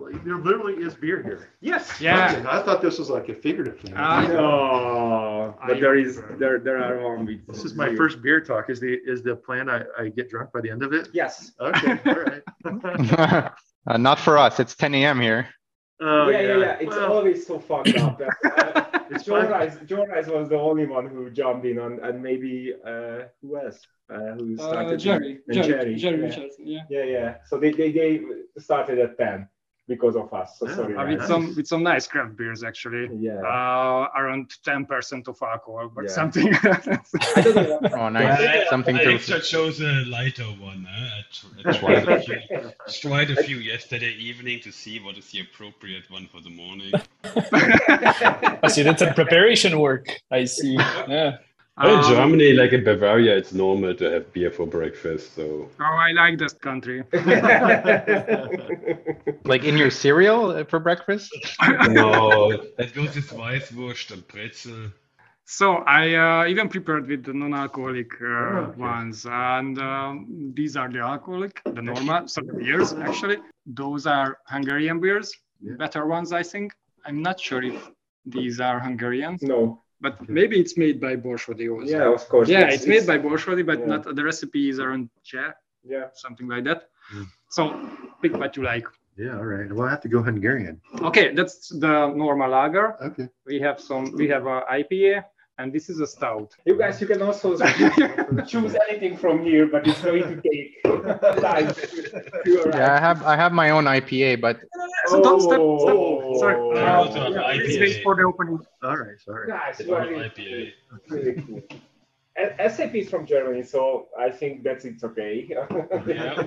Well, there literally is beer here. Yes. Yeah. Okay, I thought this was like a figurative thing. Uh, No, but I- there is there there are one with. this is my first beer talk. Is the is the plan I, I get drunk by the end of it? Yes. Okay, all right. uh, not for us. It's 10 a.m. here. Oh, yeah, yeah, yeah. It's Well, always so fucked up. Uh, It's Joe. Rice, Joe Rice was the only one who jumped in on, and maybe uh, who else? Uh, who Uh, started? Jerry, and Jerry, Jerry yeah. Richardson, yeah. Yeah, yeah. So they, they, they started at ten because of us. So Yeah, sorry. Uh, guys. with some with some nice craft beers actually. Yeah. Uh, around 10% of alcohol, but Yeah. something. I don't. Oh, nice. I, Something I to. extra chose a lighter one. Huh? I, I tried, a few, tried a few yesterday evening to see what is the appropriate one for the morning. I see that's a preparation work. I see. Yeah. Well, in Um, Germany, like in Bavaria, it's normal to have beer for breakfast. So Oh, I like this country. Like in your cereal uh, for breakfast? no, that goes with Weißwurst and Brezel. So I uh, even prepared with the non-alcoholic uh, Oh, okay. ones, and um, these are the alcoholic, the normal, so the beers actually. Those are Hungarian beers, Yeah. better ones, I think. I'm not sure if these are Hungarian, no. But maybe it's made by Borsodi also. Yeah, of course. Yeah, it's, made by Borsodi, but yeah. not the recipes aren't Czech, Yeah. something like that. Mm. So pick what you like. Yeah, all right. Well, I have to go Hungarian. Okay, that's the normal lager. Okay. We have some. We have a IPA, and this is a stout. You guys, you can also choose anything from here, but it's going to take time to arrive. Yeah, I have I have my own IPA, but So don't step. Oh. step. Sorry. Oh. Uh, yeah, please IPA. wait for the opening. All right, sorry. Guys, It's you really, IPA. really cool. And SAP is from Germany, so I think that's it's okay. Yeah.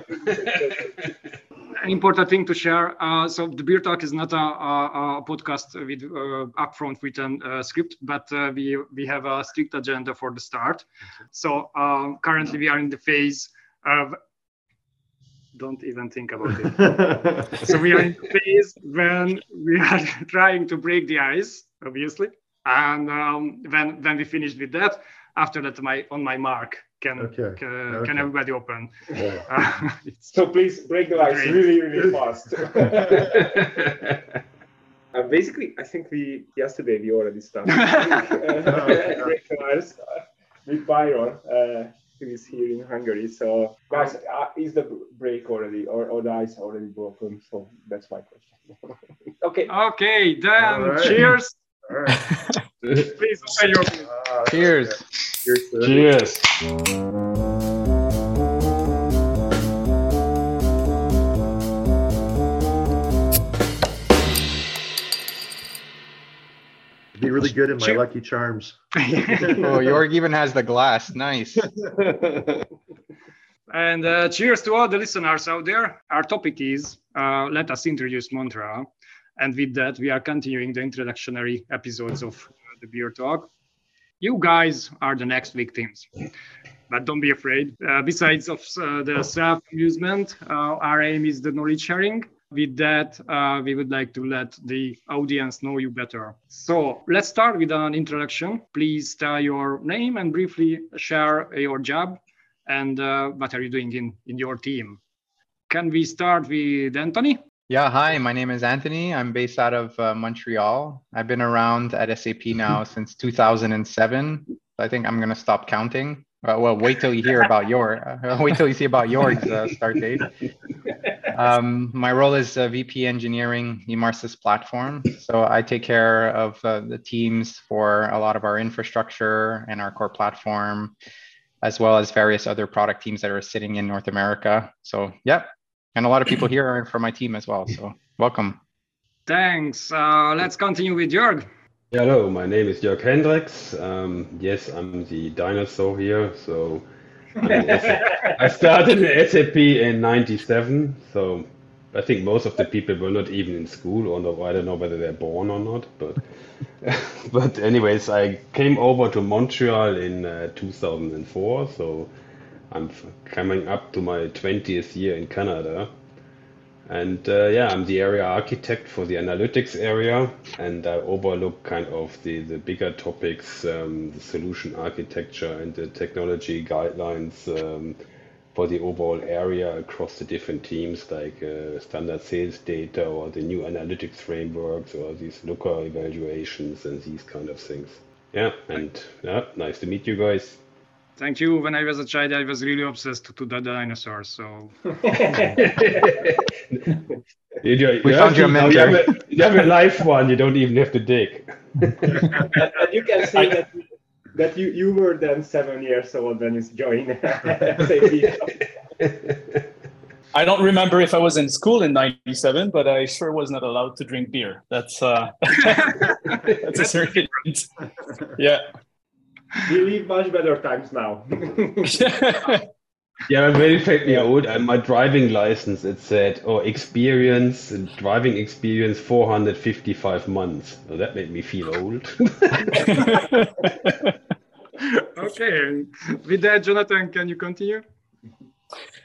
An important thing to share. Uh, so the beer talk is not a, a, a podcast with uh, upfront written uh, script, but uh, we we have a strict agenda for the start. So um, currently we are in the phase of. Don't even think about it. so we are in the phase when we are trying to break the ice, obviously, and um, when when we finish with that, after that, my on my mark can Okay, can, okay. can everybody open? Yeah. Uh, so please break the ice Great. really, really fast. Uh, basically, I think we yesterday we already started uh, break the ice uh, with Byron, uh, who is here in Hungary. So, guys, uh, is the break already or, or the ice already broken? So that's my question. okay. okay, then All right. cheers. All right. Please open your. Uh, cheers. Cheers. sir. Cheers. Be really good in my Cheers. Lucky Charms. Oh, Jörg even has the glass. Nice. and uh, cheers to all the listeners out there. Our topic is uh, let us introduce Montreal, and with that we are continuing the introductory episodes of the beer talk. You guys are the next victims. But don't be afraid. Uh, besides of uh, the self amusement, uh, our aim is the knowledge sharing. With that, uh, we would like to let the audience know you better. So let's start with an introduction. Please tell your name and briefly share your job and uh, what are you doing in, in your team. Can we start with Anthony? Yeah, hi, my name is Anthony. I'm based out of uh, Montreal. I've been around at SAP now since 2007. So I think I'm going to stop counting. Uh, well, wait till you hear about your, uh, wait till you see about yours uh, start date. Um, my role is uh, VP Engineering Emarsys platform. So I take care of uh, the teams for a lot of our infrastructure and our core platform, as well as various other product teams that are sitting in North America. So, yeah, and a lot of people here are from my team as well. So welcome. Thanks. Uh, let's continue with Jörg. Hello, my name is Jörg Hendricks. Um, yes, I'm the dinosaur here. So I'm in SAP I started in SAP in '97. So I think most of the people were not even in school, or no, I don't know whether they're born or not. But but anyways, I came over to Montreal in uh, 2004. So I'm coming up to my 20th year in Canada. And uh, yeah, I'm the area architect for the analytics area, and I overlook kind of the, the bigger topics, um, the solution architecture and the technology guidelines um, for the overall area across the different teams, like uh, standard sales data or the new analytics frameworks or these Looker evaluations and these kind of things. Yeah, and yeah, nice to meet you guys. Thank you. When I was a child, I was really obsessed to the dinosaurs. So You, you, We you found have your to- mentor. You have, a, you have a live one. You don't even have to dig. and, and you can say that that you, you were then seven years old when you joined SAP. I don't remember if I was in school in '97, but I sure was not allowed to drink beer. That's uh, that's a certain. Yeah. We live much better times now. Yeah, when it made me old, uh, my driving license, it said, oh, experience, driving experience 455 months. So that made me feel old. okay. With that, Jonathan, can you continue?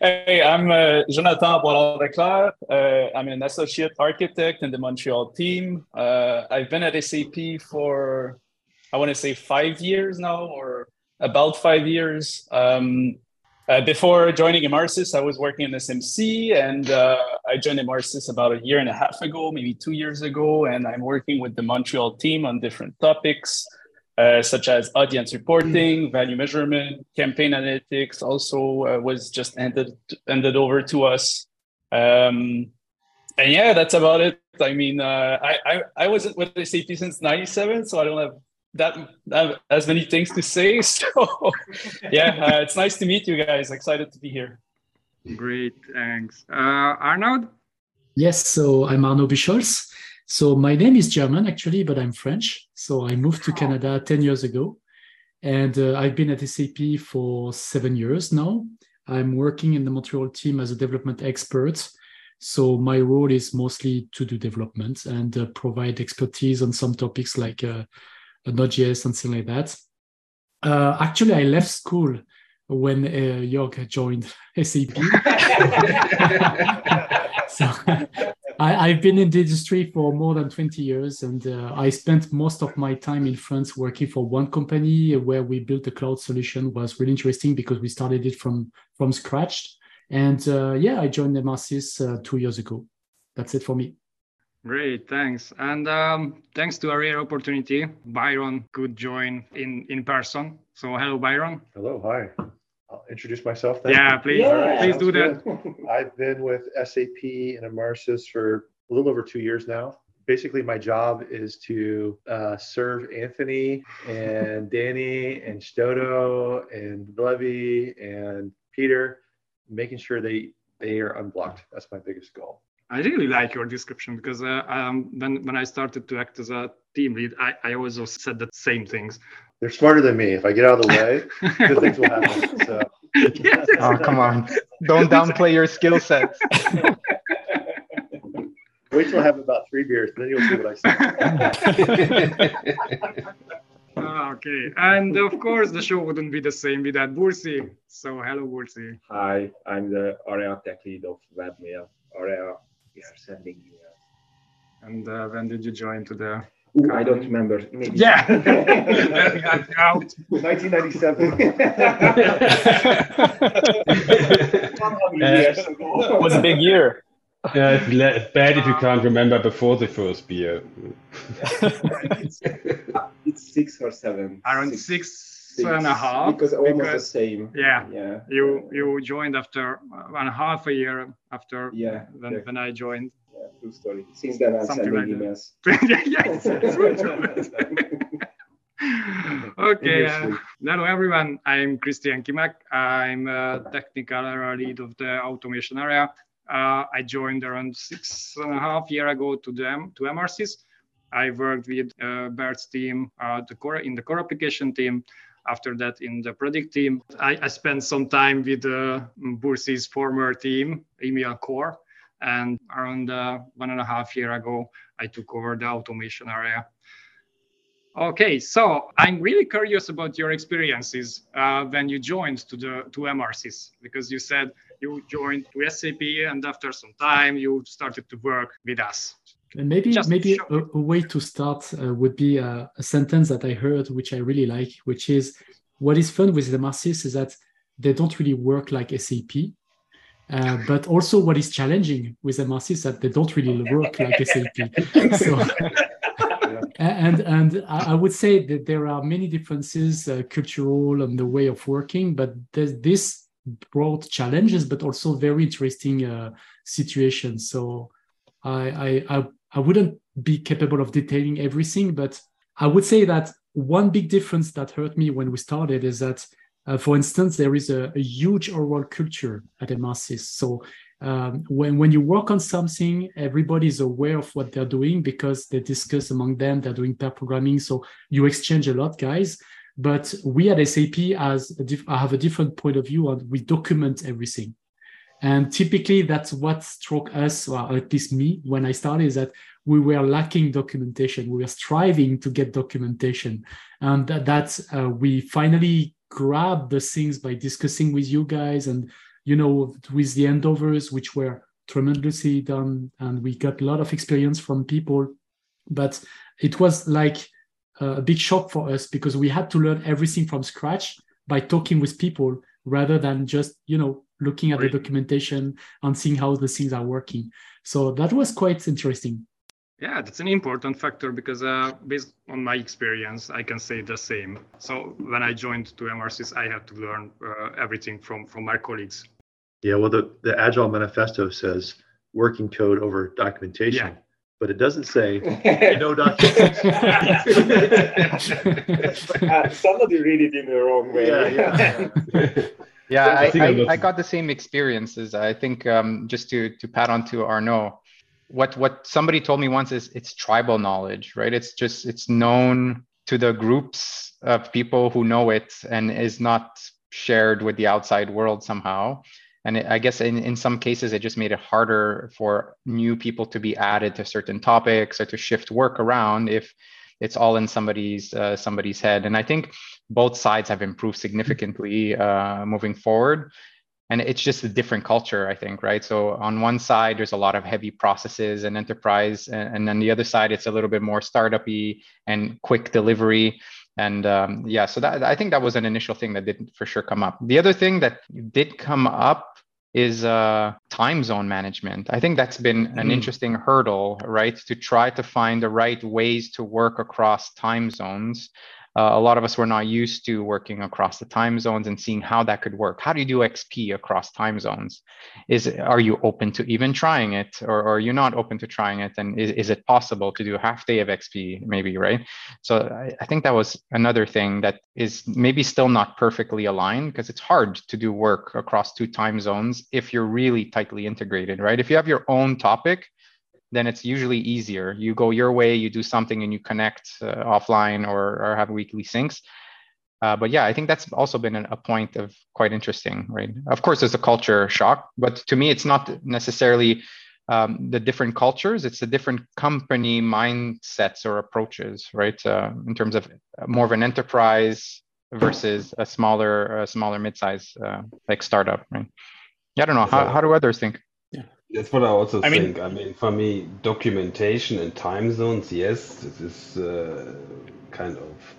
Hey, I'm uh, Jonathan Boilard-Leclerc. Uh, I'm an associate architect in the Montreal team. Uh, I've been at SAP for, I want to say, five years now, or about five years. Um, uh, before joining Emarsys, I was working in SMC, and uh, I joined Emarsys about a year and a half ago, maybe two years ago, and I'm working with the Montreal team on different topics. Uh, such as audience reporting, value measurement, campaign analytics. Also, uh, was just handed handed over to us. Um, and yeah, that's about it. I mean, uh, I, I I wasn't with SAP since '97, so I don't have that, that as many things to say. So yeah, uh, it's nice to meet you guys. Excited to be here. Great, thanks. Uh, Arnaud? Yes, so I'm Arnaud Buchholz. So my name is German actually, but I'm French. So I moved to Canada 10 years ago and uh, I've been at SAP for seven years now. I'm working in the Montreal team as a development expert. So my role is mostly to do development and uh, provide expertise on some topics like uh, Node.js and things like that. Uh, actually, I left school when uh, Jörg joined SAP. so I, have been in the industry for more than 20 years, and uh, I spent most of my time in France working for one company where we built a cloud solution. It was really interesting because we started it from from scratch. And uh, yeah, I joined Emarsys uh, two years ago. That's it for me. Great, thanks. And um, thanks to a rare opportunity, Byron could join in in person. So hello, Byron. Hello, hi. I'll introduce myself then. Yeah, please, Yeah, please do sounds that. I've been with SAP and Emarsys for a little over two years now. Basically, my job is to uh, serve Anthony and Danny and Stoto and Levy and Peter, making sure they they are unblocked. That's my biggest goal. I really like your description because uh, um, when when I started to act as a team lead, I, I also said the same things. They're smarter than me. If I get out of the way, good things will happen. So Yes. Oh, come on. Don't downplay your skill sets. wait till I have about three beers, then you'll see what I say. Ah, okay, and of course the show wouldn't be the same without Bursi. So hello, Bursi. Hi, I'm the area tech lead of webmail. Area, we are sending emails. And uh, when did you join to the? Ooh, I don't remember. Maybe. Yeah. Out. 100 years. It was a big year. Yeah, it's, le- it's bad if you can't remember before the first beer. it's, it's six or seven. Around six, and a half. Because almost the same. Yeah. Yeah. You you joined after one half a year after Yeah. when, yeah, when I joined. yeah, true story. Since then, I'm Something sending like emails. yes. true, true. okay. Uh, hello everyone. I'm Krisztián Kimák. I'm a technical area lead of the automation area. Uh, I joined around six and a half year ago to them to Emarsys. I worked with uh, Bert's team, uh, the core in the core application team. After that, in the product team, I, I spent some time with uh, Bursi's former team, Email Core, and around uh, one and a half year ago, I took over the automation area. Okay, so I'm really curious about your experiences uh, when you joined to the to Emarsys because you said you joined to SAP and after some time you started to work with us. And maybe Just maybe a, a way to start uh, would be a, a sentence that I heard, which I really like, which is what is fun with Emarsys is that they don't really work like SAP. Uh, but also, what is challenging with Emarsys is that they don't really work like SAP. so, and and I would say that there are many differences, uh, cultural and the way of working, but this brought challenges, but also very interesting uh, situations. So I, I I wouldn't be capable of detailing everything, but I would say that one big difference that hurt me when we started is that uh, for instance, there is a, a, huge oral culture at Emarsys. So um, when, when you work on something, everybody is aware of what they're doing because they discuss among them, they're doing pair programming. So you exchange a lot, guys. But we at SAP as a have a different point of view and we document everything. And typically that's what struck us, or at least me, when I started, is that we were lacking documentation. We were striving to get documentation. And that, that's, uh, we finally grabbed the things by discussing with you guys and you know with the handovers which were tremendously done and we got a lot of experience from people but it was like a big shock for us because we had to learn everything from scratch by talking with people rather than just you know looking at right. the documentation and seeing how the things are working so that was quite interesting yeah, that's an important factor because uh, based on my experience, I can say the same. So when I joined to Emarsys, I had to learn uh, everything from from my colleagues. Yeah, well, the, the Agile Manifesto says working code over documentation. Yeah. But it doesn't say no documentation. uh, somebody read it in the wrong way. Yeah, yeah. Yeah, I, I, I, got the same experiences. I think um, just to to pat on to Arnaud, what what somebody told me once is it's tribal knowledge right it's just it's known to the groups of people who know it and is not shared with the outside world somehow and it, i guess in, in some cases it just made it harder for new people to be added to certain topics or to shift work around if it's all in somebody's uh, somebody's head. And i think both sides have improved significantly uh, moving forward. And it's just a different culture i think right? So on one side there's a lot of heavy processes and enterprise and, then the other side it's a little bit more startup-y and quick delivery. And um, yeah so that i think that was an initial thing that didn't for sure come up. The other thing that did come up is uh, time zone management. I think that's been an mm. interesting hurdle, right? To try to find the right ways to work across time zones uh, a lot of us were not used to working across the time zones and seeing how that could work. How do you do XP across time zones? Is are you open to even trying it, or, or are you not open to trying it? And is, is it possible to do a half day of XP, maybe, right? So I, I think that was another thing that is maybe still not perfectly aligned because it's hard to do work across two time zones if you're really tightly integrated, right? If you have your own topic, then it's usually easier. You go your way, you do something, and you connect uh, offline or, or have weekly syncs. Uh, but yeah, I think that's also been a point of quite interesting, right? Of course, there's a culture shock, but to me, it's not necessarily um, the different cultures; it's the different company mindsets or approaches, right? Uh, in terms of more of an enterprise versus a smaller, a smaller mid-size uh, like startup, right? Yeah, I don't know. How, how do others think? That's what I also I think. Mean, I mean, for me, documentation and time zones, yes, this is uh, kind of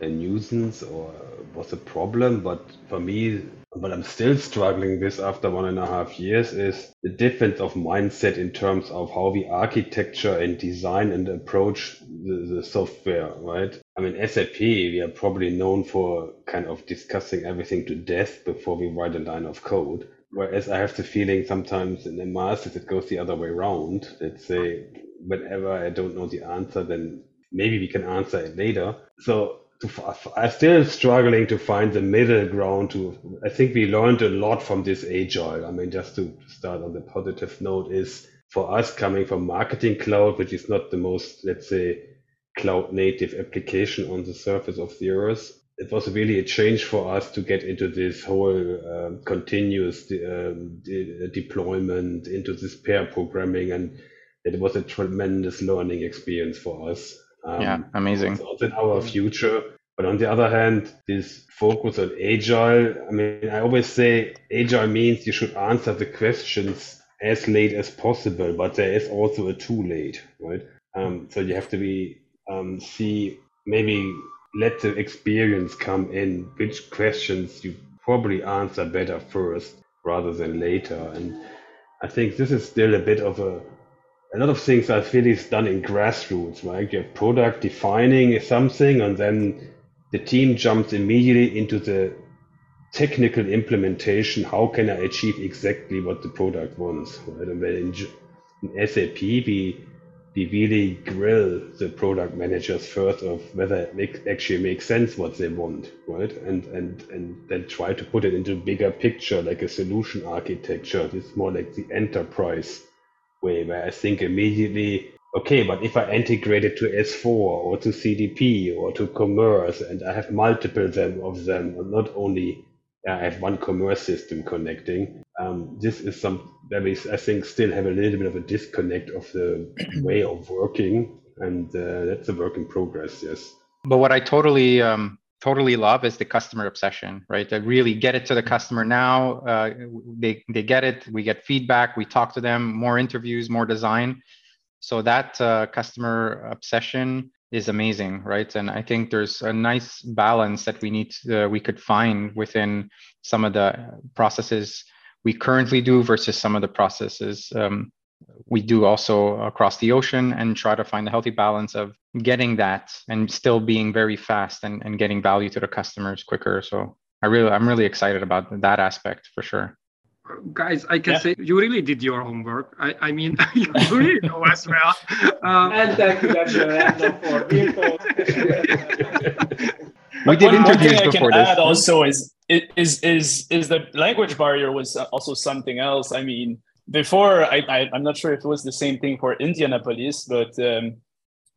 a nuisance or was a problem. But for me, what I'm still struggling with after one and a half years is the difference of mindset in terms of how we architecture and design and approach the, the software, right? I mean, SAP, we are probably known for kind of discussing everything to death before we write a line of code. Whereas I have the feeling sometimes in the masters it goes the other way around. Let's say whenever I don't know the answer, then maybe we can answer it later. So to, I'm still struggling to find the middle ground. To I think we learned a lot from this agile. I mean, just to start on the positive note, is for us coming from marketing cloud, which is not the most let's say cloud native application on the surface of the earth it was really a change for us to get into this whole um, continuous de- um, de- deployment into this pair programming and it was a tremendous learning experience for us. Um, yeah amazing. it's also in our future. But on the other hand this focus on agile i mean i always say agile means you should answer the questions as late as possible but there is also a too late right? Um, so you have to be um, see maybe let the experience come in which questions you probably answer better first rather than later. And I think this is still a bit of a a lot of things I feel is done in grassroots, right? You have product defining something and then the team jumps immediately into the technical implementation. How can I achieve exactly what the product wants? Right? And in, in SAP, we we really grill the product managers first of whether it make, actually makes sense what they want, right? And and and then try to put it into bigger picture, like a solution architecture. It's more like the enterprise way, where I think immediately, okay, but if I integrate it to S4 or to CDP or to commerce, and I have multiple them of them, not only I have one commerce system connecting. Um, this is some that we, I think, still have a little bit of a disconnect of the way of working, and uh, that's a work in progress. Yes. But what I totally um, totally love is the customer obsession, right? To really get it to the customer now. Uh, they they get it. We get feedback. We talk to them. More interviews, more design. So that uh, customer obsession is amazing, right? And I think there's a nice balance that we need to, uh, we could find within some of the processes we currently do versus some of the processes um, we do also across the ocean and try to find a healthy balance of getting that and still being very fast and, and getting value to the customers quicker. So I really I'm really excited about that aspect for sure guys, I can yeah. say you really did your homework. I, I mean, you really know as well. Um, and thank you, for we did one, one thing I can add also is is is is the language barrier was also something else. I mean, before I, I am not sure if it was the same thing for Indianapolis, but um,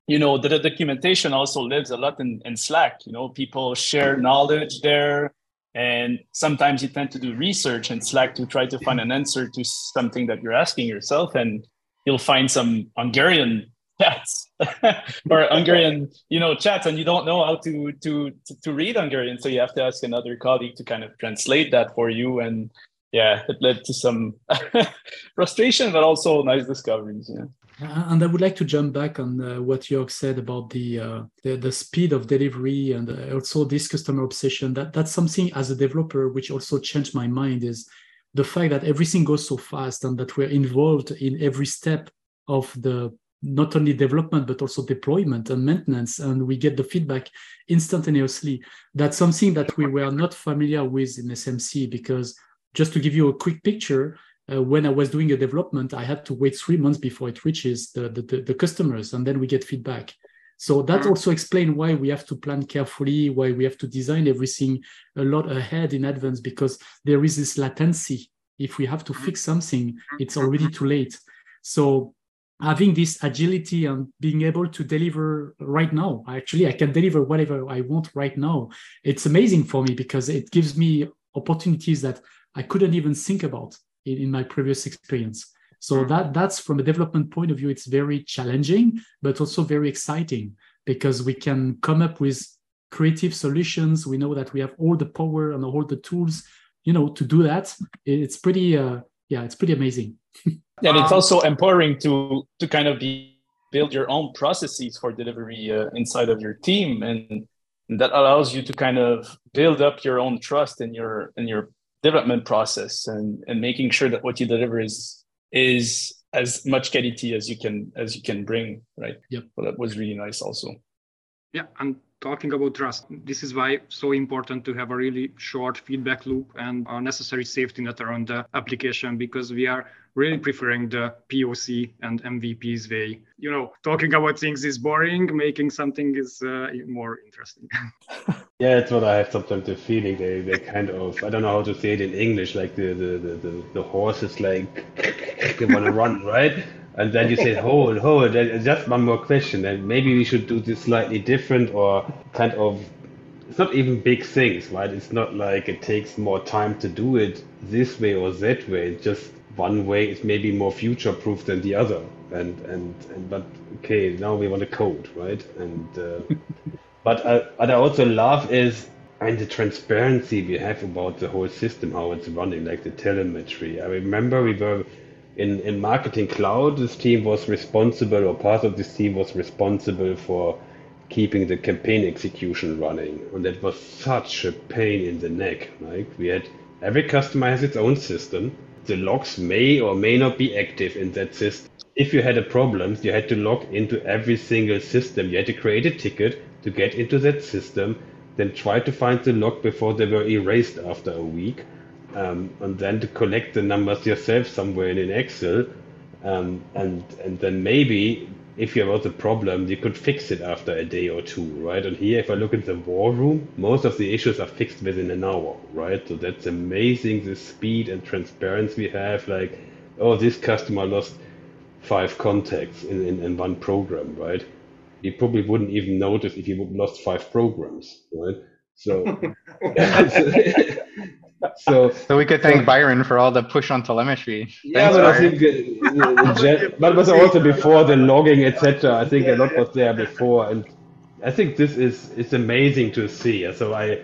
you know the, the, documentation also lives a lot in, in Slack. You know, people share knowledge there and sometimes you tend to do research in Slack to try to find an answer to something that you're asking yourself, and you'll find some Hungarian chats or Hungarian, you know, chats, and you don't know how to to to read Hungarian, so you have to ask another colleague to kind of translate that for you. And yeah, it led to some frustration, but also nice discoveries. Yeah. Uh, and I would like to jump back on uh, what Jörg said about the, uh, the, the speed of delivery and uh, also this customer obsession. That that's something as a developer which also changed my mind is the fact that everything goes so fast and that we're involved in every step of the not only development but also deployment and maintenance and we get the feedback instantaneously that's something that we were not familiar with in smc because just to give you a quick picture uh, when I was doing a development, I had to wait three months before it reaches the, the, the customers, and then we get feedback. So that mm-hmm. also explains why we have to plan carefully, why we have to design everything a lot ahead in advance, because there is this latency. If we have to fix something, it's already too late. So having this agility and being able to deliver right now, actually, I can deliver whatever I want right now. It's amazing for me because it gives me opportunities that I couldn't even think about in, in my previous experience. So hmm. that that's from a development point of view, it's very challenging, but also very exciting because we can come up with creative solutions. We know that we have all the power and all the tools, you know, to do that. It's pretty, uh, yeah, it's pretty amazing. And it's also empowering to to kind of be build your own processes for delivery uh, inside of your team, and that allows you to kind of build up your own trust in your in your development process and and making sure that what you deliver is is as much quality as you can as you can bring right? Yep. Well that was really nice also. Yeah and talking about trust this is why so important to have a really short feedback loop and a necessary safety net around the application because we are really preferring the POC and MVP's way. You know, talking about things is boring, making something is uh, more interesting. yeah, it's what I have sometimes the feeling. They, they kind of, I don't know how to say it in English, like the, the, the, the, the horse is like, they want to run, right? And then you say, hold, hold, just one more question. And maybe we should do this slightly different or kind of it's not even big things, right? It's not like it takes more time to do it this way or that way. It's just one way is maybe more future proof than the other and and, and but okay now we want to code right and uh, but uh, what i also love is and the transparency we have about the whole system how it's running like the telemetry i remember we were in in marketing cloud this team was responsible or part of this team was responsible for keeping the campaign execution running. And that was such a pain in the neck. Like we had every customer has its own system. The logs may or may not be active in that system. If you had a problem, you had to log into every single system. You had to create a ticket to get into that system, then try to find the log before they were erased after a week, um, and then to collect the numbers yourself somewhere in an Excel. Um, and and then maybe if there was a problem, you could fix it after a day or two, right? And here, if I look at the war room, most of the issues are fixed within an hour, right? So that's amazing, the speed and transparency we have. Like, oh, this customer lost five contacts in, in, in one program, right? You probably wouldn't even notice if you lost five programs, right? So, so, so we could thank so, Byron for all the push on telemetry. Yeah, Thanks, but Byron. I think uh, but was also before the logging, etc. I think a lot was there before, and I think this is it's amazing to see. So I,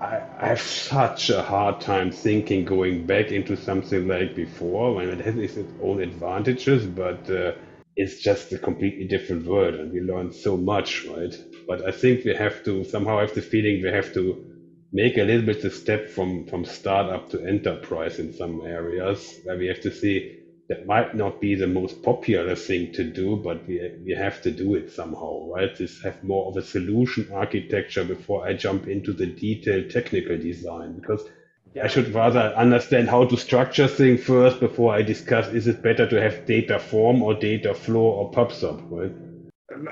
I, I have such a hard time thinking going back into something like before. when it has its own advantages, but uh, it's just a completely different world, and we learn so much, right? But I think we have to somehow have the feeling we have to make a little bit the step from from startup to enterprise in some areas where we have to see that might not be the most popular thing to do, but we we have to do it somehow, right? This have more of a solution architecture before I jump into the detailed technical design because I should rather understand how to structure things first before I discuss is it better to have Dataform or Dataflow or PubSub, right?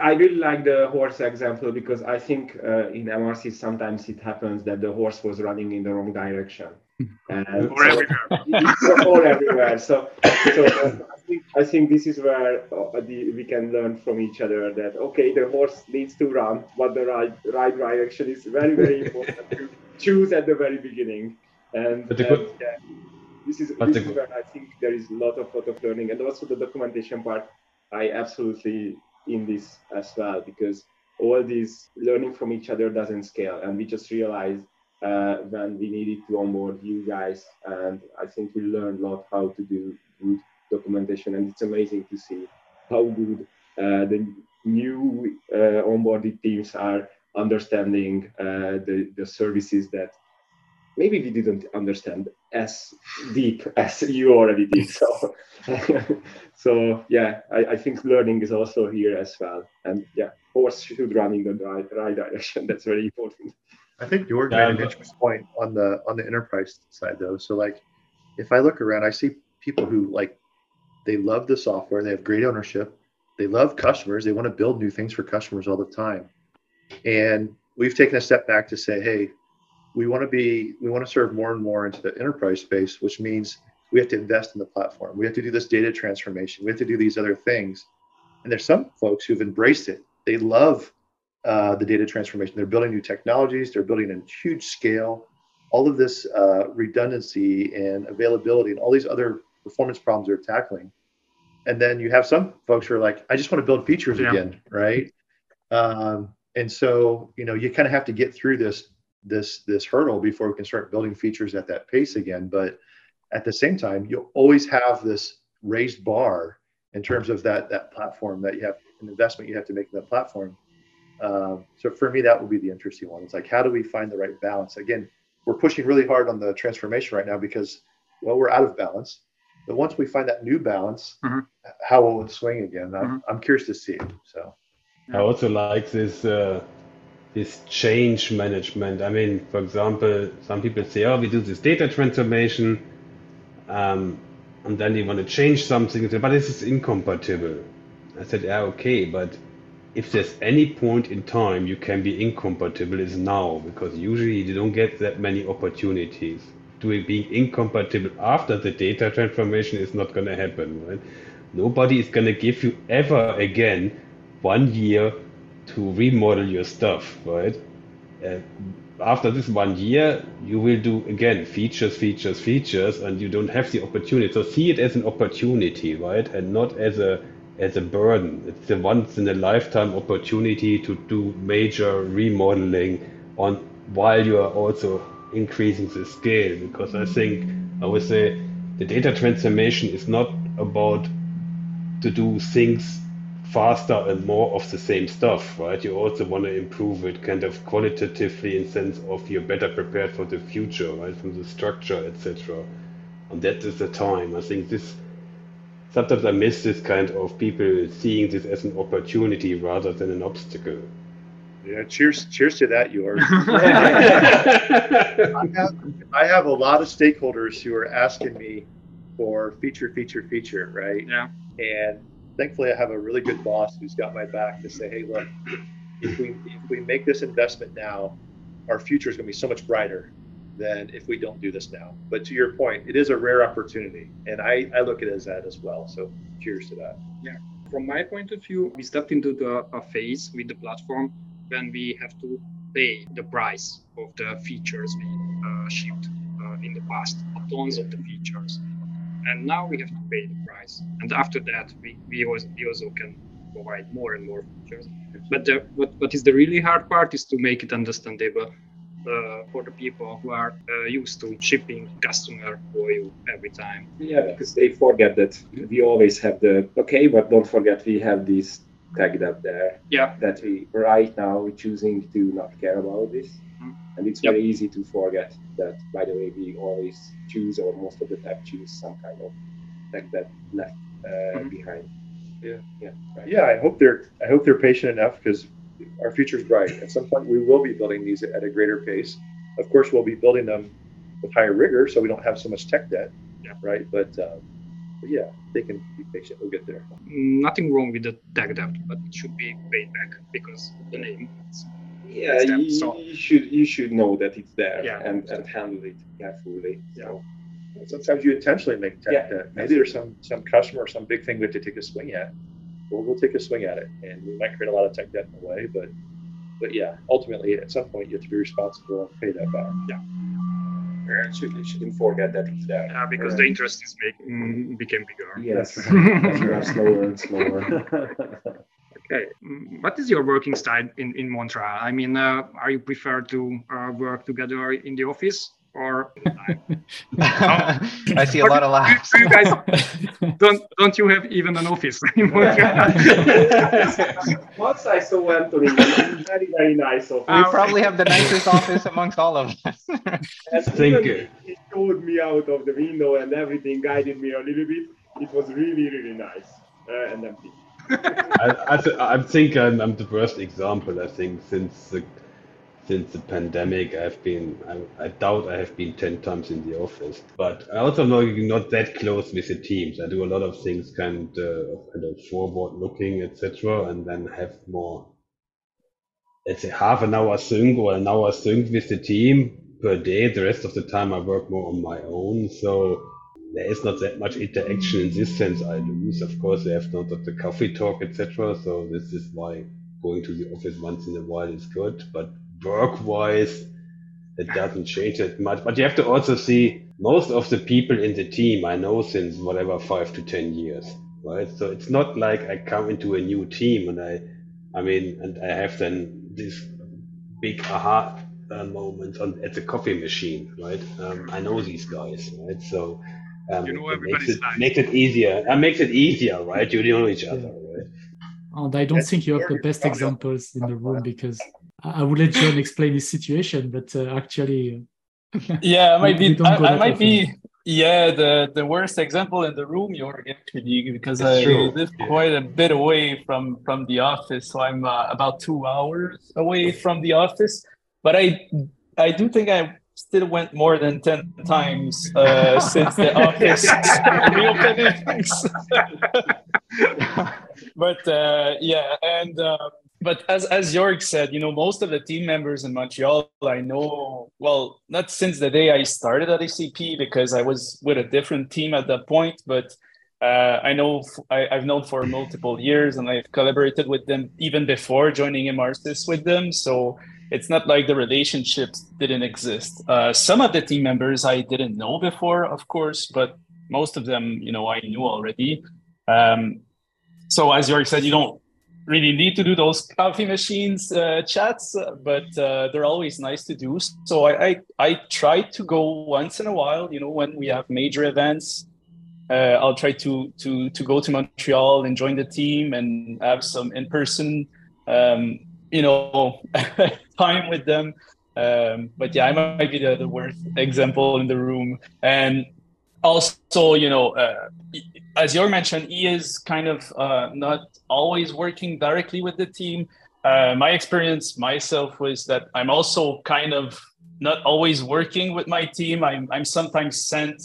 I really like the horse example because I think uh, in Emarsys sometimes it happens that the horse was running in the wrong direction. And or so, everywhere. or everywhere. So, so uh, I, think, I think this is where uh, the, we can learn from each other that okay, the horse needs to run, but the right right direction is very very important to choose at the very beginning. And, and yeah, this is this is where I think there is a lot of lot of learning, and also the documentation part. I absolutely in this as well because all this learning from each other doesn't scale. And we just realized uh, when we needed to onboard you guys. And i think we learned a lot how to do good documentation. And it's amazing to see how good uh, the new uh, onboarded teams are understanding uh, the, the services that maybe we didn't understand as deep as you already did. So, so yeah, I, I, think learning is also here as well. And yeah, horse should run in the right, right direction. That's very important. I think Jörg yeah, made an interesting point on the on the enterprise side though. So like, if I look around, I see people who like they love the software, they have great ownership, they love customers, they want to build new things for customers all the time, and we've taken a step back to say, hey, we want to be we want to serve more and more into the enterprise space which means we have to invest in the platform. We have to do this data transformation. We have to do these other things. And there's some folks who've embraced it. They love uh, the data transformation. They're building new technologies. They're building in huge scale. All of this uh, redundancy and availability and all these other performance problems they're tackling. And then you have some folks who are like i just want to build features yeah. again right? Um, and so you know you kind of have to get through this this this hurdle before we can start building features at that pace again. But at the same time, you'll always have this raised bar in terms of that that platform that you have an investment you have to make in that platform. Um, so for me, that would be the interesting one. It's like how do we find the right balance? Again, we're pushing really hard on the transformation right now because well, we're out of balance. But once we find that new balance, mm-hmm. how will it swing again? I'm, mm-hmm. I'm curious to see. So I also like this. Uh, this change management. I mean, for example, some people say, oh, we do this data transformation, um, and then they want to change something, but this is incompatible. I said, yeah, okay, but if there's any point in time you can be incompatible is now, because usually you don't get that many opportunities. Doing being incompatible after the data transformation is not going to happen, right? Nobody is going to give you ever again one year to remodel your stuff, right? Uh, after this one year, you will do again features, features, features, and you don't have the opportunity. So see it as an opportunity, right, and not as a as a burden. It's a once in a lifetime opportunity to do major remodeling on while you are also increasing the scale. Because I think I would say the data transformation is not about to do things faster and more of the same stuff, right? You also want to improve it kind of qualitatively in sense of you're better prepared for the future, right? From the structure, etc. And that is the time. I think this sometimes I miss this kind of people seeing this as an opportunity rather than an obstacle. Yeah, cheers, cheers to that, yours. I, have, I have a lot of stakeholders who are asking me for feature, feature, feature, right? Yeah. And thankfully, I have a really good boss who's got my back to say, hey, look, if we if we make this investment now, our future is going to be so much brighter than if we don't do this now. But to your point, it is a rare opportunity, and I I look at it as that as well. So cheers to that. Yeah. From my point of view, we stepped into the a phase with the platform when we have to pay the price of the features we uh, shipped uh, in the past, tons of the features and now we have to pay the price. And after that, we, we, also, we also can provide more and more features. But the, what, what is the really hard part is to make it understandable uh, for the people who are uh, used to shipping customer for you every time. Yeah, because they forget that we always have the okay, but don't forget we have these tagged up there. Yeah. That we right now we're choosing to not care about this. And it's yep. very easy to forget that by the way we always choose or most of the time choose some kind of tech that left uh, mm-hmm. behind. Yeah. Yeah. Right. Yeah. I hope they're I hope they're patient enough because our future's bright. At some point we will be building these at a greater pace. Of course we'll be building them with higher rigor so we don't have so much tech debt. Yeah. Right. But um, but yeah, they can be patient. We'll get there. Nothing wrong with the tech debt, but it should be paid back because the name. Yeah, you, so, you, should you should know that it's there yeah. and, and handle it carefully. So. Sometimes you intentionally make tech yeah. debt. Maybe there's some some customer or some big thing we have to take a swing at. Well, we'll take a swing at it, and we might create a lot of tech debt in the way, but but yeah, ultimately at some point you have to be responsible and pay that back. Yeah parents should, shouldn't forget that it's there. Yeah, because the interest is making mm-hmm. became bigger. Yes, slower and slower. okay, mm, what is your working style in in Montreal? I mean, uh, are you prefer to uh, work together in the office or I see a lot of laughs. You, guys don't don't you have even an office anymore? Once I saw Anthony, very very nice office. We probably have the nicest office amongst all of us. Thank you. He showed me out of the window and everything, guided me a little bit. It was really really nice uh, and empty. I, I, I think I'm, I'm the worst example. I think since the since the pandemic, I've been, I, I, doubt I have been 10 times in the office. But I also know you're not that close with the teams. I do a lot of things kind of, kind of forward looking, etc. And then have more, let's say half an hour sync or an hour sync with the team per day. The rest of the time I work more on my own. So there is not that much interaction in this sense I lose. Of course, they have not the coffee talk, etc. So this is why going to the office once in a while is good. But work wise, it doesn't change that much. But you have to also see most of the people in the team I know since whatever five to ten years, right? So it's not like I come into a new team and I, I mean, and I have then this big aha uh, moment on at the coffee machine, right? Um, I know these guys, right? So. Um, you know it makes it, makes it easier. It makes it easier, right? You know each other, right? And I don't That's think you have the best examples in the room because I would let John explain his situation, but uh, actually, yeah, I might be. I, I might be. Yeah, the the worst example in the room, Jörg, actually, because it's I true. live quite a bit away from from the office, so I'm uh, about two hours away from the office. But I I do think I still went more than 10 times uh, since the office reopenings. but uh, yeah, and uh, but as as Jörg said, you know, most of the team members in Montreal, I know well, not since the day I started at SAP because I was with a different team at that point, but uh, I know I, have known for multiple years, and I've collaborated with them even before joining Emarsys with them. So it's not like the relationships didn't exist. Uh, some of the team members I didn't know before, of course, but most of them, you know, I knew already. Um, so as Jörg said, you don't really need to do those coffee machines uh, chats, but uh, they're always nice to do. So I, I, I try to go once in a while, you know, when we have major events. uh, I'll try to to to go to Montreal and join the team and have some in person, um, you know, time with them. Um, but yeah, I might be the, the worst example in the room. And also, you know, uh, as you mentioned, he is kind of uh, not always working directly with the team. Uh, my experience myself was that I'm also kind of not always working with my team. I'm, I'm sometimes sent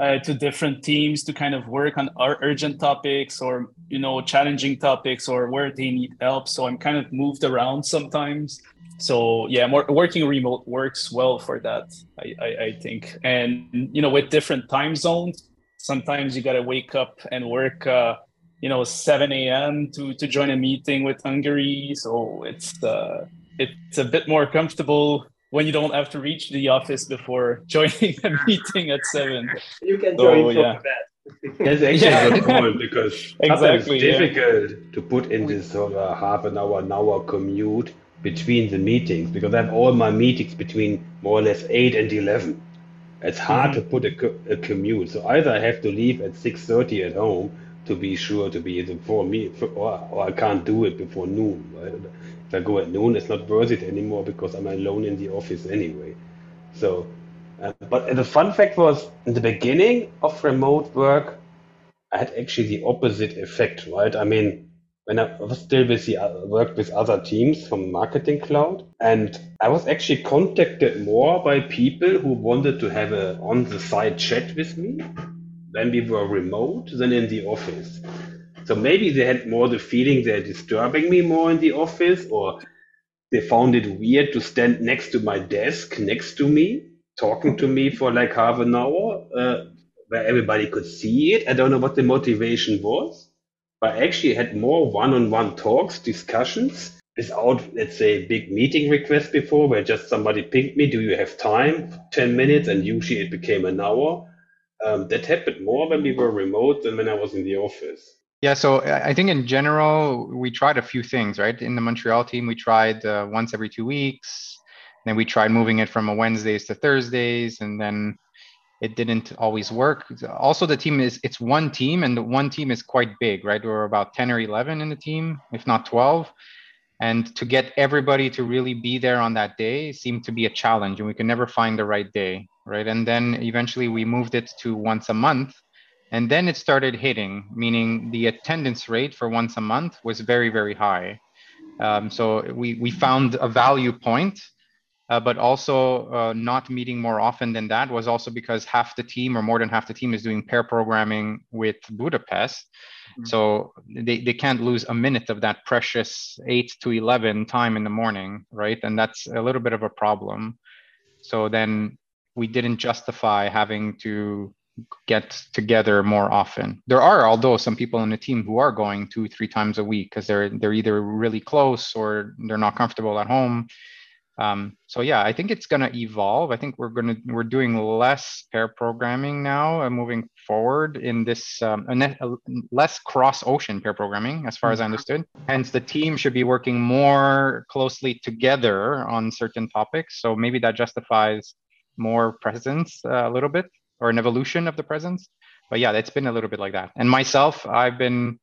uh, to different teams to kind of work on our urgent topics or you know challenging topics or where they need help. So I'm kind of moved around sometimes. So yeah, more, working remote works well for that, I, I, I think. And you know, with different time zones, sometimes you got to wake up and work. Uh, you know 7 a.m to to join a meeting with hungary so it's uh it's a bit more comfortable when you don't have to reach the office before joining a meeting at 7 You can So, join from yeah. bed. That's actually Yeah. a good point because Exactly, it's yeah. difficult to put in this sort of half an hour, an hour commute between the meetings because I have all my meetings between more or less 8 and 11. It's hard Mm-hmm. to put a, co- a commute. So either I have to leave at 6.30 at home to be sure to be before me, or, or I can't do it before noon. Right? I go at noon, it's not worth it anymore because I'm alone in the office anyway. So, uh, but the fun fact was in the beginning of remote work, I had actually the opposite effect, right? I mean, when I was still with the uh, worked with other teams from Marketing Cloud, and I was actually contacted more by people who wanted to have a on the side chat with me when we were remote than in the office. So maybe they had more the feeling they're disturbing me more in the office, or they found it weird to stand next to my desk, next to me, talking to me for like half an hour, uh, where everybody could see it. I don't know what the motivation was, but I actually had more one-on-one talks, discussions, without, let's say, big meeting requests before, where just somebody pinged me, do you have time? 10 minutes, and usually it became an hour. Um, that happened more when we were remote than when I was in the office. Yeah, so I I think in general, we tried a few things, right? In the Montreal team, we tried uh, once every two weeks. Then we tried moving it from a Wednesdays to Thursdays, and then it didn't always work. Also, the team is it's one team, and the one team is quite big, right? We're about 10 or 11 in the team, if not 12. And to get everybody to really be there on that day seemed to be a challenge, and we could never find the right day, right? And then eventually we moved it to once a month. And then it started hitting, meaning the attendance rate for once a month was very, very high. Um, so we, we found a value point, uh, but also uh, not meeting more often than that was also because half the team or more than half the team is doing pair programming with Budapest. So they, they can't lose a minute of that precious 8 to 11 time in the morning, right? And that's a little bit of a problem. So then we didn't justify having to get together more often. There are, although some people in the team who are going two, three times a week because they're they're either really close or they're not comfortable at home. Um, so yeah, I think it's gonna evolve. I think we're gonna we're doing less pair programming now and moving forward in this um, a net- a less cross ocean pair programming, as far as I understood. Hence, the team should be working more closely together on certain topics. So maybe that justifies more presence uh, a little bit or an evolution of the presence. But yeah, it's been a little bit like that. And myself, I've been.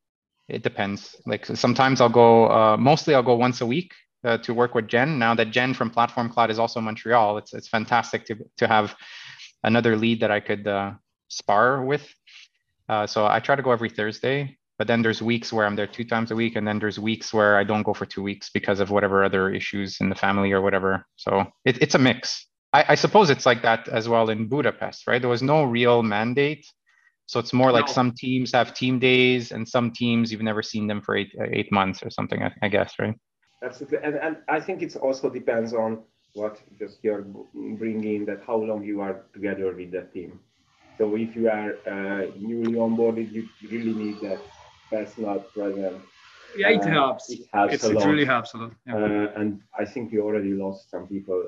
It depends. Like sometimes I'll go. Uh, mostly I'll go once a week uh, to work with Jen. Now that Jen from Platform Cloud is also Montreal, it's it's fantastic to to have another lead that I could uh, spar with. Uh, so I try to go every Thursday, but then there's weeks where I'm there two times a week, and then there's weeks where I don't go for two weeks because of whatever other issues in the family or whatever. So it, it's a mix. I, I suppose it's like that as well in Budapest, right? There was no real mandate. So it's more like No. some teams have team days, and some teams you've never seen them for eight eight months or something. I, I guess, right? Absolutely, and, and I think it also depends on what just you're bringing that how long you are together with the team. So if you are uh, newly onboarded, you really need that personal presence. Yeah, it Uh, helps. It helps It's, a it really helps a lot. Yeah. Uh, and I think we already lost some people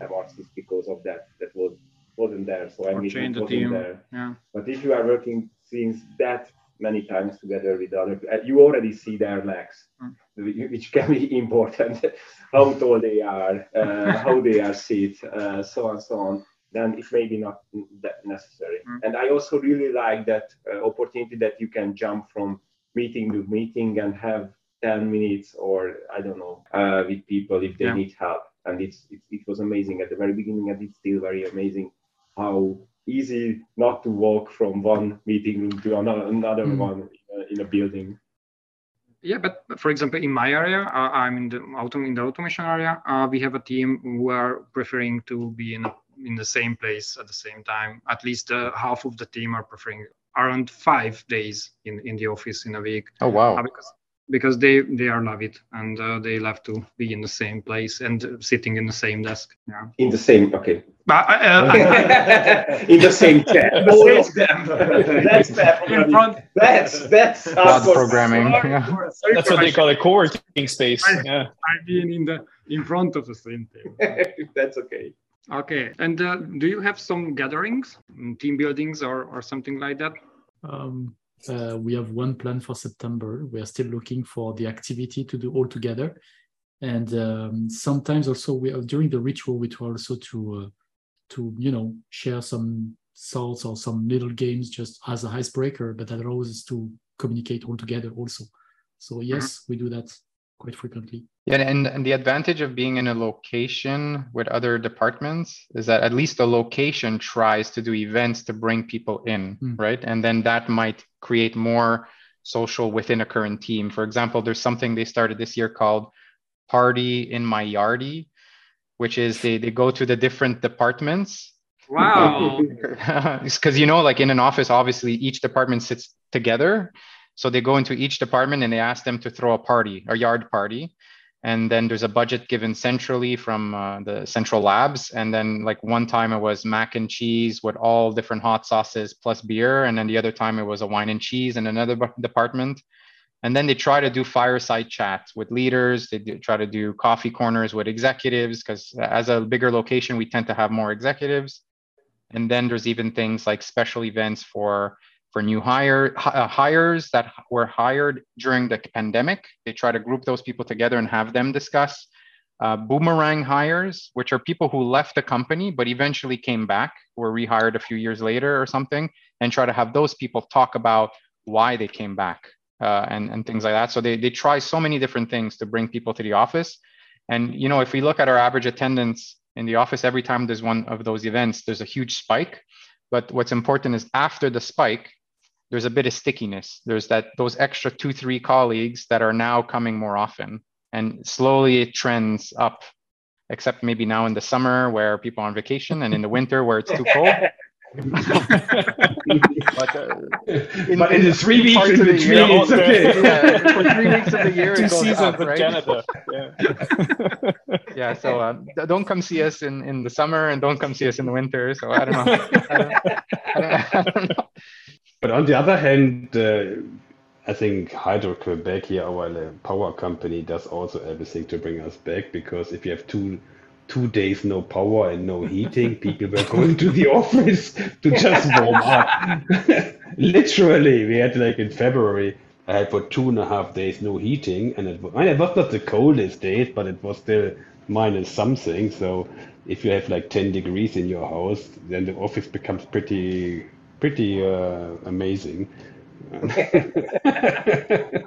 at Emarsys because of that. That was wasn't there. So I Or mean, change the team. there. yeah. But if you are working since that many times together with other, uh, you already see their legs, Mm. which can be important. how tall they are, uh, how they are sit, uh, so on, so on. then it's maybe not that necessary. Mm. And I also really like that uh, opportunity that you can jump from meeting to meeting and have 10 minutes or I don't know uh, with people if they yeah. need help. And it's, it, it was amazing at the very beginning, and it's still very amazing how easy not to walk from one meeting room to another, another mm. one in a, in a, building. Yeah, but for example, in my area, uh, I'm in the auto in the automation area. Uh, we have a team who are preferring to be in in the same place at the same time. At least uh, half of the team are preferring around five days in in the office in a week. Oh wow! Uh, because because they they are love it and uh, they love to be in the same place and sitting in the same desk. Yeah. In the same okay. But, uh, in the same chair. All of them. That's in front. That's that's Cloud programming yeah. that's what they call a co-working space I, yeah. I've been in the in front of the same table. That's okay. Okay and uh, do you have some gatherings team buildings or or something like that? Um, uh, we have one plan for September. We are still looking for the activity to do all together. And um, sometimes also we are, during the ritual, we try also to uh, to you know share some thoughts or some little games just as a icebreaker, but that allows us to communicate all together also. So yes, mm-hmm. we do that quite frequently. Yeah, and, and the advantage of being in a location with other departments is that at least the location tries to do events to bring people in, mm. right? And then that might create more social within a current team. For example, there's something they started this year called Party in My Yardie, which is they, they go to the different departments. Wow. Because, you know, like in an office, obviously each department sits together so they go into each department and they ask them to throw a party, a yard party. And then there's a budget given centrally from uh, the central labs. And then, like one time, it was mac and cheese with all different hot sauces plus beer. And then the other time, it was a wine and cheese in another department. And then they try to do fireside chats with leaders. They do, try to do coffee corners with executives because, as a bigger location, we tend to have more executives. And then there's even things like special events for for new hire, uh, hires that were hired during the pandemic. They try to group those people together and have them discuss. Uh, boomerang hires, which are people who left the company but eventually came back, were rehired a few years later or something, and try to have those people talk about why they came back uh, and, and things like that. So they, they try so many different things to bring people to the office. And you know, if we look at our average attendance in the office, every time there's one of those events, there's a huge spike. But what's important is after the spike, there's a bit of stickiness. There's that those extra two, three colleagues that are now coming more often. And slowly it trends up, except maybe now in the summer where people are on vacation and in the winter where it's too cold. but, uh, in, but in, the three weeks in between, year, it's okay. Yeah, for three weeks of the year, two seasons up, right? Canada. Yeah. yeah. So um, don't come see us in, in the summer, and don't come see us in the winter. So I don't know. I don't, I don't, I don't know. But on the other hand, uh, I think Hydro Quebec here, our power company, does also everything to bring us back because if you have two two days no power and no heating, people were going to the office to just warm up. Literally, we had like in February, I had for two and a half days no heating, and it was, I mean, it was not the coldest days, but it was still minus something. So if you have like 10 degrees in your house, then the office becomes pretty pretty uh, amazing.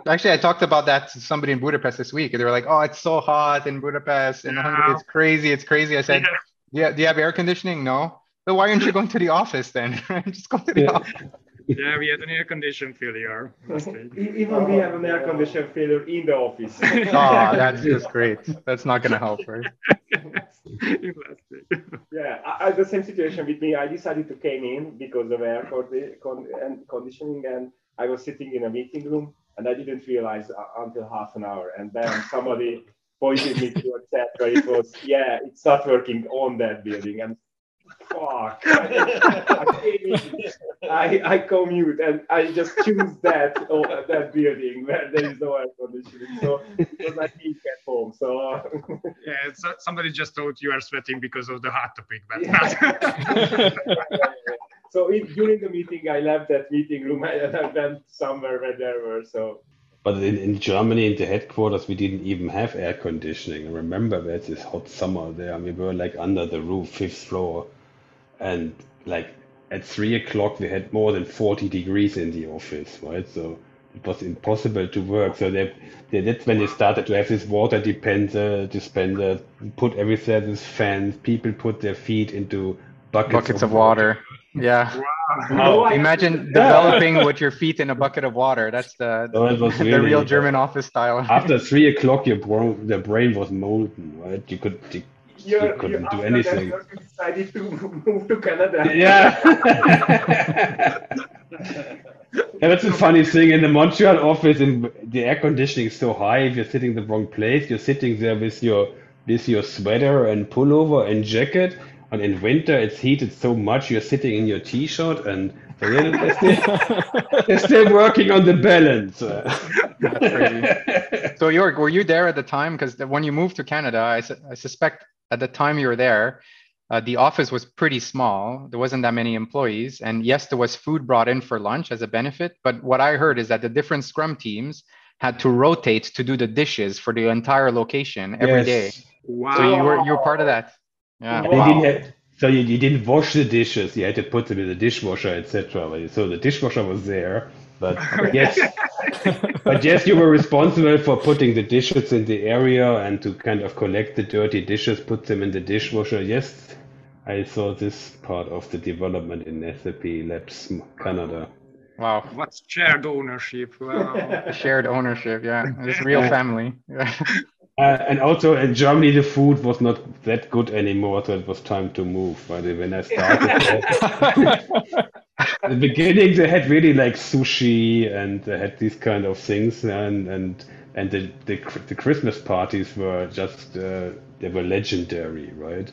Actually, I talked about that to somebody in Budapest this week. And they were like, "Oh, it's so hot in Budapest and Hungary. It's crazy. It's crazy." I said, "Yeah, do you have air conditioning? No. So why aren't you going to the office then? Just go to the yeah. office." Yeah, we had an air condition failure. Even we have an air condition failure in the office. oh, that's just great. That's not going to help, right? Yeah, I, the same situation with me. I decided to came in because of air con- and conditioning, and I was sitting in a meeting room, and I didn't realize uh, until half an hour, and then somebody pointed me to a chat where it was, yeah, it's not working on that building, and fuck. I, I commute and I just choose that oh, that building where there is no air conditioning. So because I need at home. So yeah, so somebody just thought you are sweating because of the hot topic, but yeah. so if, during the meeting, I left that meeting room and I went somewhere where there were so. But in, in Germany, in the headquarters, we didn't even have air conditioning. Remember we had this hot summer there. We were like under the roof, fifth floor and like at three o'clock we had more than 40 degrees in the office, right? So it was impossible to work. So they, they, that's when they started to have this water dispenser, dispenser, put everything, this fans, people put their feet into buckets, Buckets of water. Yeah. Oh, no, I- Imagine developing with your feet in a bucket of water. That's the So it was the real German office style. After three o'clock, your brain, the brain was molten, right? You could, you, You're, you couldn't you, do anything. That, you decided to move to Canada. Yeah. yeah, that's a funny thing. In the Montreal office, in the air conditioning is so high. If you're sitting in the wrong place, you're sitting there with your with your sweater and pullover and jacket. And in winter, it's heated so much, you're sitting in your t-shirt, and they're, they're still, they're still working on the balance. So Jörg, were you there at the time? Because when you moved to Canada, I, su- I suspect at the time you were there, uh, the office was pretty small. There wasn't that many employees, and yes, there was food brought in for lunch as a benefit. But what I heard is that the different Scrum teams had to rotate to do the dishes for the entire location every day. Yes. Wow. So you were you were part of that. Yeah. And they didn't have, so you, you didn't wash the dishes. You had to put them in the dishwasher, etc. So the dishwasher was there, but yes, but yes, you were responsible for putting the dishes in the area and to kind of collect the dirty dishes, put them in the dishwasher. Yes, I saw this part of the development in SAP Labs Canada. Wow. What's shared ownership? Wow. Shared ownership. Yeah. It's real family. Yeah. Uh, and also in Germany, the food was not that good anymore, so it was time to move. But when I started, at the beginning they had really like sushi and they had these kind of things, and and and the the, the Christmas parties were just uh, they were legendary, right?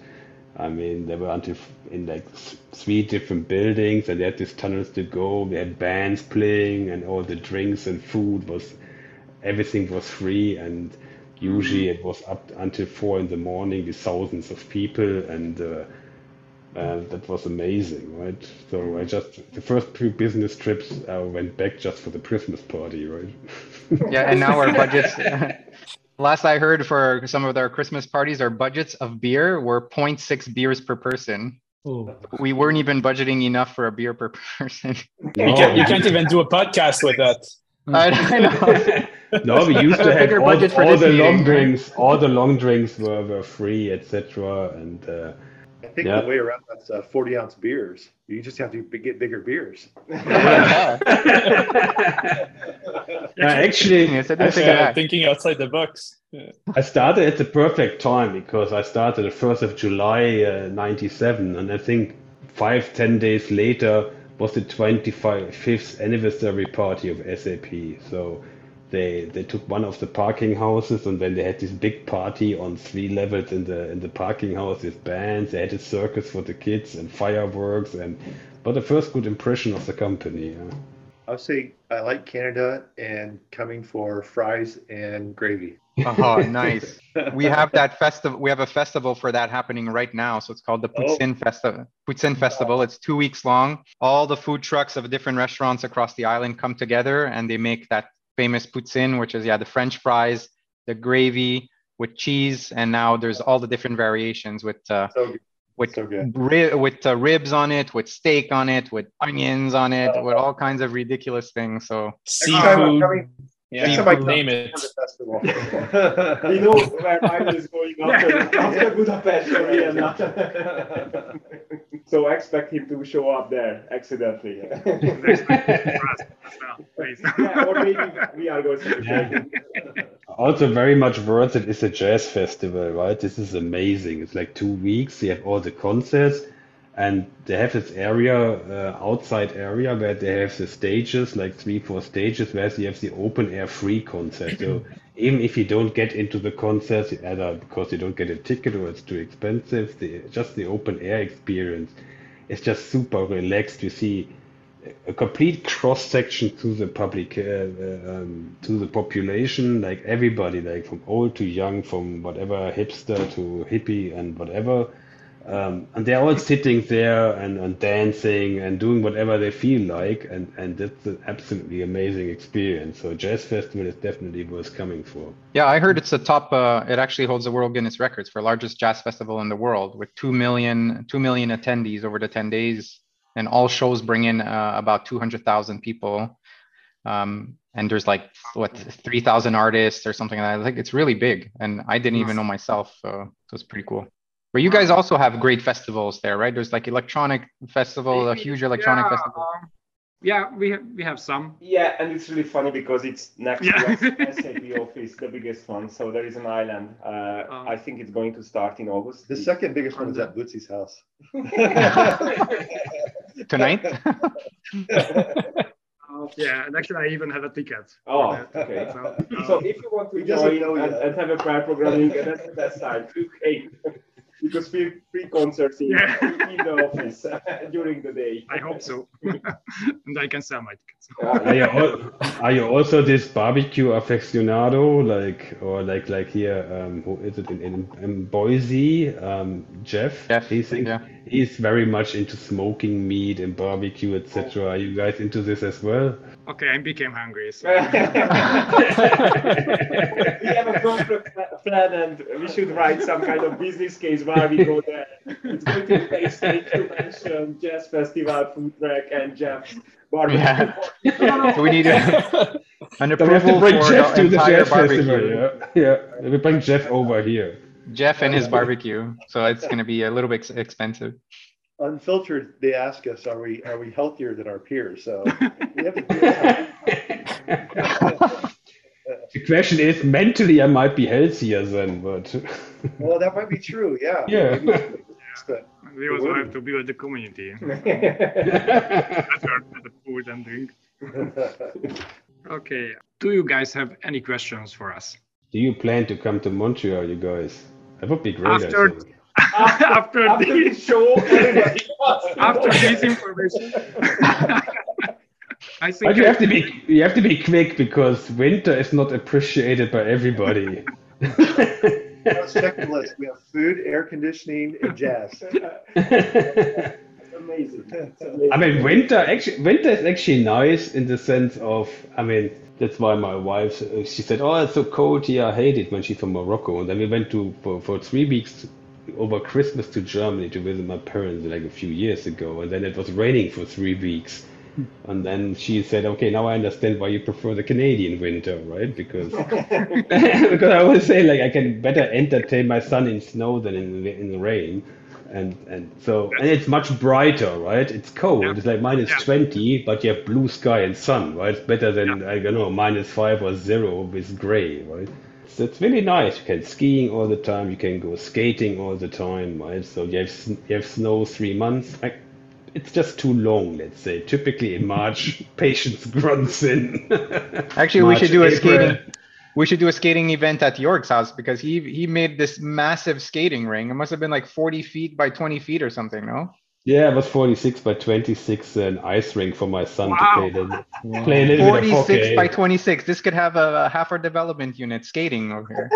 I mean, they were until in like three different buildings, and they had these tunnels to go. We had bands playing, and all the drinks and food was everything was free and usually it was up until four in the morning with thousands of people and uh, uh, that was amazing right so i just the first few business trips i went back just for the christmas party right Yeah, and now our budgets. Last I heard for some of our Christmas parties, our budgets of beer were 0.6 beers per person. Oh, We weren't even budgeting enough for a beer per person. You can't, you can't even do a podcast with that. I, I know. no we used to have Bigger all, budget for all the meeting, long drinks all the long drinks were, were free etc and uh, I think Yeah. the way around that's uh, 40 ounce beers. You just have to be- get bigger beers. actually Yes, I didn't I think of Uh, thinking outside the box. Yeah. I started at the perfect time because I started the 1st of July uh, 97 and I think five, ten days later was the 25th anniversary party of SAP. So they they took one of the parking houses and then they had this big party on three levels in the in the parking house with bands. They had a circus for the kids and fireworks and but the first good impression of the company. Yeah. I would say I like Canada and coming for fries and gravy. Oh, nice. We have that festival. We have a festival for that happening right now. So it's called the oh. Poutine Festival. Poutine Festival. It's two weeks long. All the food trucks of different restaurants across the island come together and they make that famous poutine, which is yeah the French fries, the gravy with cheese, and now there's all the different variations with uh, So with So ri- with uh, ribs on it, with steak on it, with onions on it, with all kinds of ridiculous things. So Next Seafood. coming Yeah, Next you come name it. the festival. You know where mine is going after, after Budapest Vienna. So I expect him to show up there accidentally. Yeah, or maybe we are going to Yeah. Also, very much worth it is a jazz festival, right? This is amazing. It's like two weeks. You have all the concerts, and they have this area, uh, outside area, where they have the stages, like three, four stages, where you have the open air free concert. So even if you don't get into the concert either because you don't get a ticket or it's too expensive, the just the open air experience is just super relaxed. You see a complete cross section to the public uh, uh, um, to the population like everybody like from old to young from whatever hipster to hippie and whatever Um, and they're all sitting there and, and dancing and doing whatever they feel like, and, and that's an absolutely amazing experience. So Jazz Festival is definitely worth coming for. Yeah, I heard it's the top. Uh, it actually holds the World Guinness records for largest jazz festival in the world, with two million two million attendees over the ten days, and all shows bring in uh, about two hundred thousand people. Um, and there's like what three thousand artists or something like that. I think it's really big, and I didn't even know myself. So, so it's pretty cool. But you guys also have great festivals there, right? There's like electronic festival, a huge electronic yeah, festival. um, yeah, we have, we have some. Yeah, and it's really funny because it's next Yeah. to SAP office, the biggest one. So there is an island. Uh, Um, I think it's going to start in August. The second biggest one is at Bootsy's house. Tonight? Uh, yeah, and actually, I even have a ticket. Oh, that. okay. So, uh, So if you want to He join and, and have a pair programming, that's the best time. Okay. Because free, free concerts in, Yeah. in the office during the day. I hope so, and I can sell my tickets. Are you, al- are you also this barbecue aficionado, like or like like here? Um, who is it in, in, in Boise? Um, Jeff. Jeff, He's yeah. He's very much into smoking meat and barbecue, etc. Are you guys into this as well? Okay, I became hungry. So. we have a contract plan and we should write some kind of business case why we go there. It's going to be very state convention, jazz festival, food truck, and Jeff's barbecue. Yeah. So we need a, an Then we have to approval bring for Jeff the to the entire Jazz barbecue. Festival. Yeah, yeah. We bring Jeff over here. Jeff and his barbecue. So it's going to be a little bit expensive. Unfiltered, they ask us, are we are we healthier than our peers? So we have to. The question is, mentally, I might be healthier then, but Well, that might be true. Yeah. Yeah. Maybe- but- We also have to build the community. Better the food and drink. Okay. Do you guys have any questions for us? do you plan to come to Montreal, you guys? That would be great. After- think. after, After the this, show, after this information, I think But you have to be you have to be quick because winter is not appreciated by everybody. Let's check the list. We have food, air conditioning, and jazz. Amazing. Amazing. I mean, winter actually winter is actually nice in the sense of I mean that's why my wife uh, she said oh it's so cold here I hate it when she's from Morocco. And then we went to for, for three weeks over Christmas to Germany to visit my parents like a few years ago. And then it was raining for three weeks. And then she said okay now I understand why you prefer the Canadian winter right? Because because I always say like I can better entertain my son in snow than in in the rain, and and so and it's much brighter, right? It's cold. Yeah. It's like minus Yeah. twenty, but you have blue sky and sun, right? It's better than I don't know minus five or zero with gray, right? So it's really nice. You can skiing all the time. You can go skating all the time, right? So you have you have snow three months. Like, it's just too long, let's say. Typically in March, patience grunts in. Actually, we should do a April. skating. We should do a skating event at Jörg's house because he he made this massive skating ring. It must have been like 40 feet by 20 feet or something, no? Yeah, it was 46 by 26, an ice rink for my son Wow. to play, the, play a little bit of 46 hockey. by 26. This could have a, a half our development unit skating over here.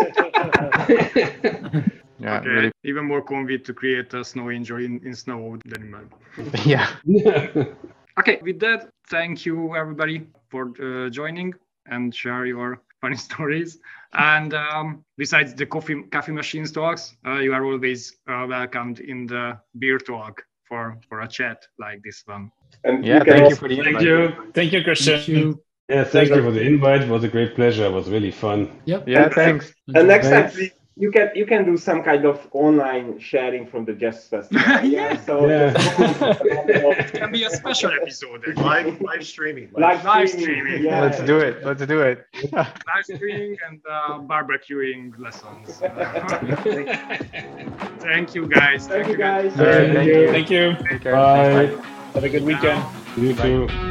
Yeah, okay, really. even more convenient to create a snow injury in, in snow than in mud. Yeah. Okay, with that, thank you everybody for uh, joining and share your funny stories. And um, besides the coffee coffee machines talks, uh, you are always uh, welcomed in the beer talk for for a chat like this one. And Yeah, can thank you for the Thank you. Thank you, Krisztián. Thank you. Yeah, thank you for the invite. It was a great pleasure. It was really fun. Yep. Yeah, thanks. And next time, please, you can you can do some kind of online sharing from the jazz festival. Yeah. So Yeah. It can be a special episode. Live, live streaming. live, Live streaming. streaming. Yeah. Let's do it. Let's do it. Live streaming and uh, barbecuing lessons. thank you guys. Thank you guys. All right, thank you. Thank you. Take care. Bye. Have a good weekend. You too.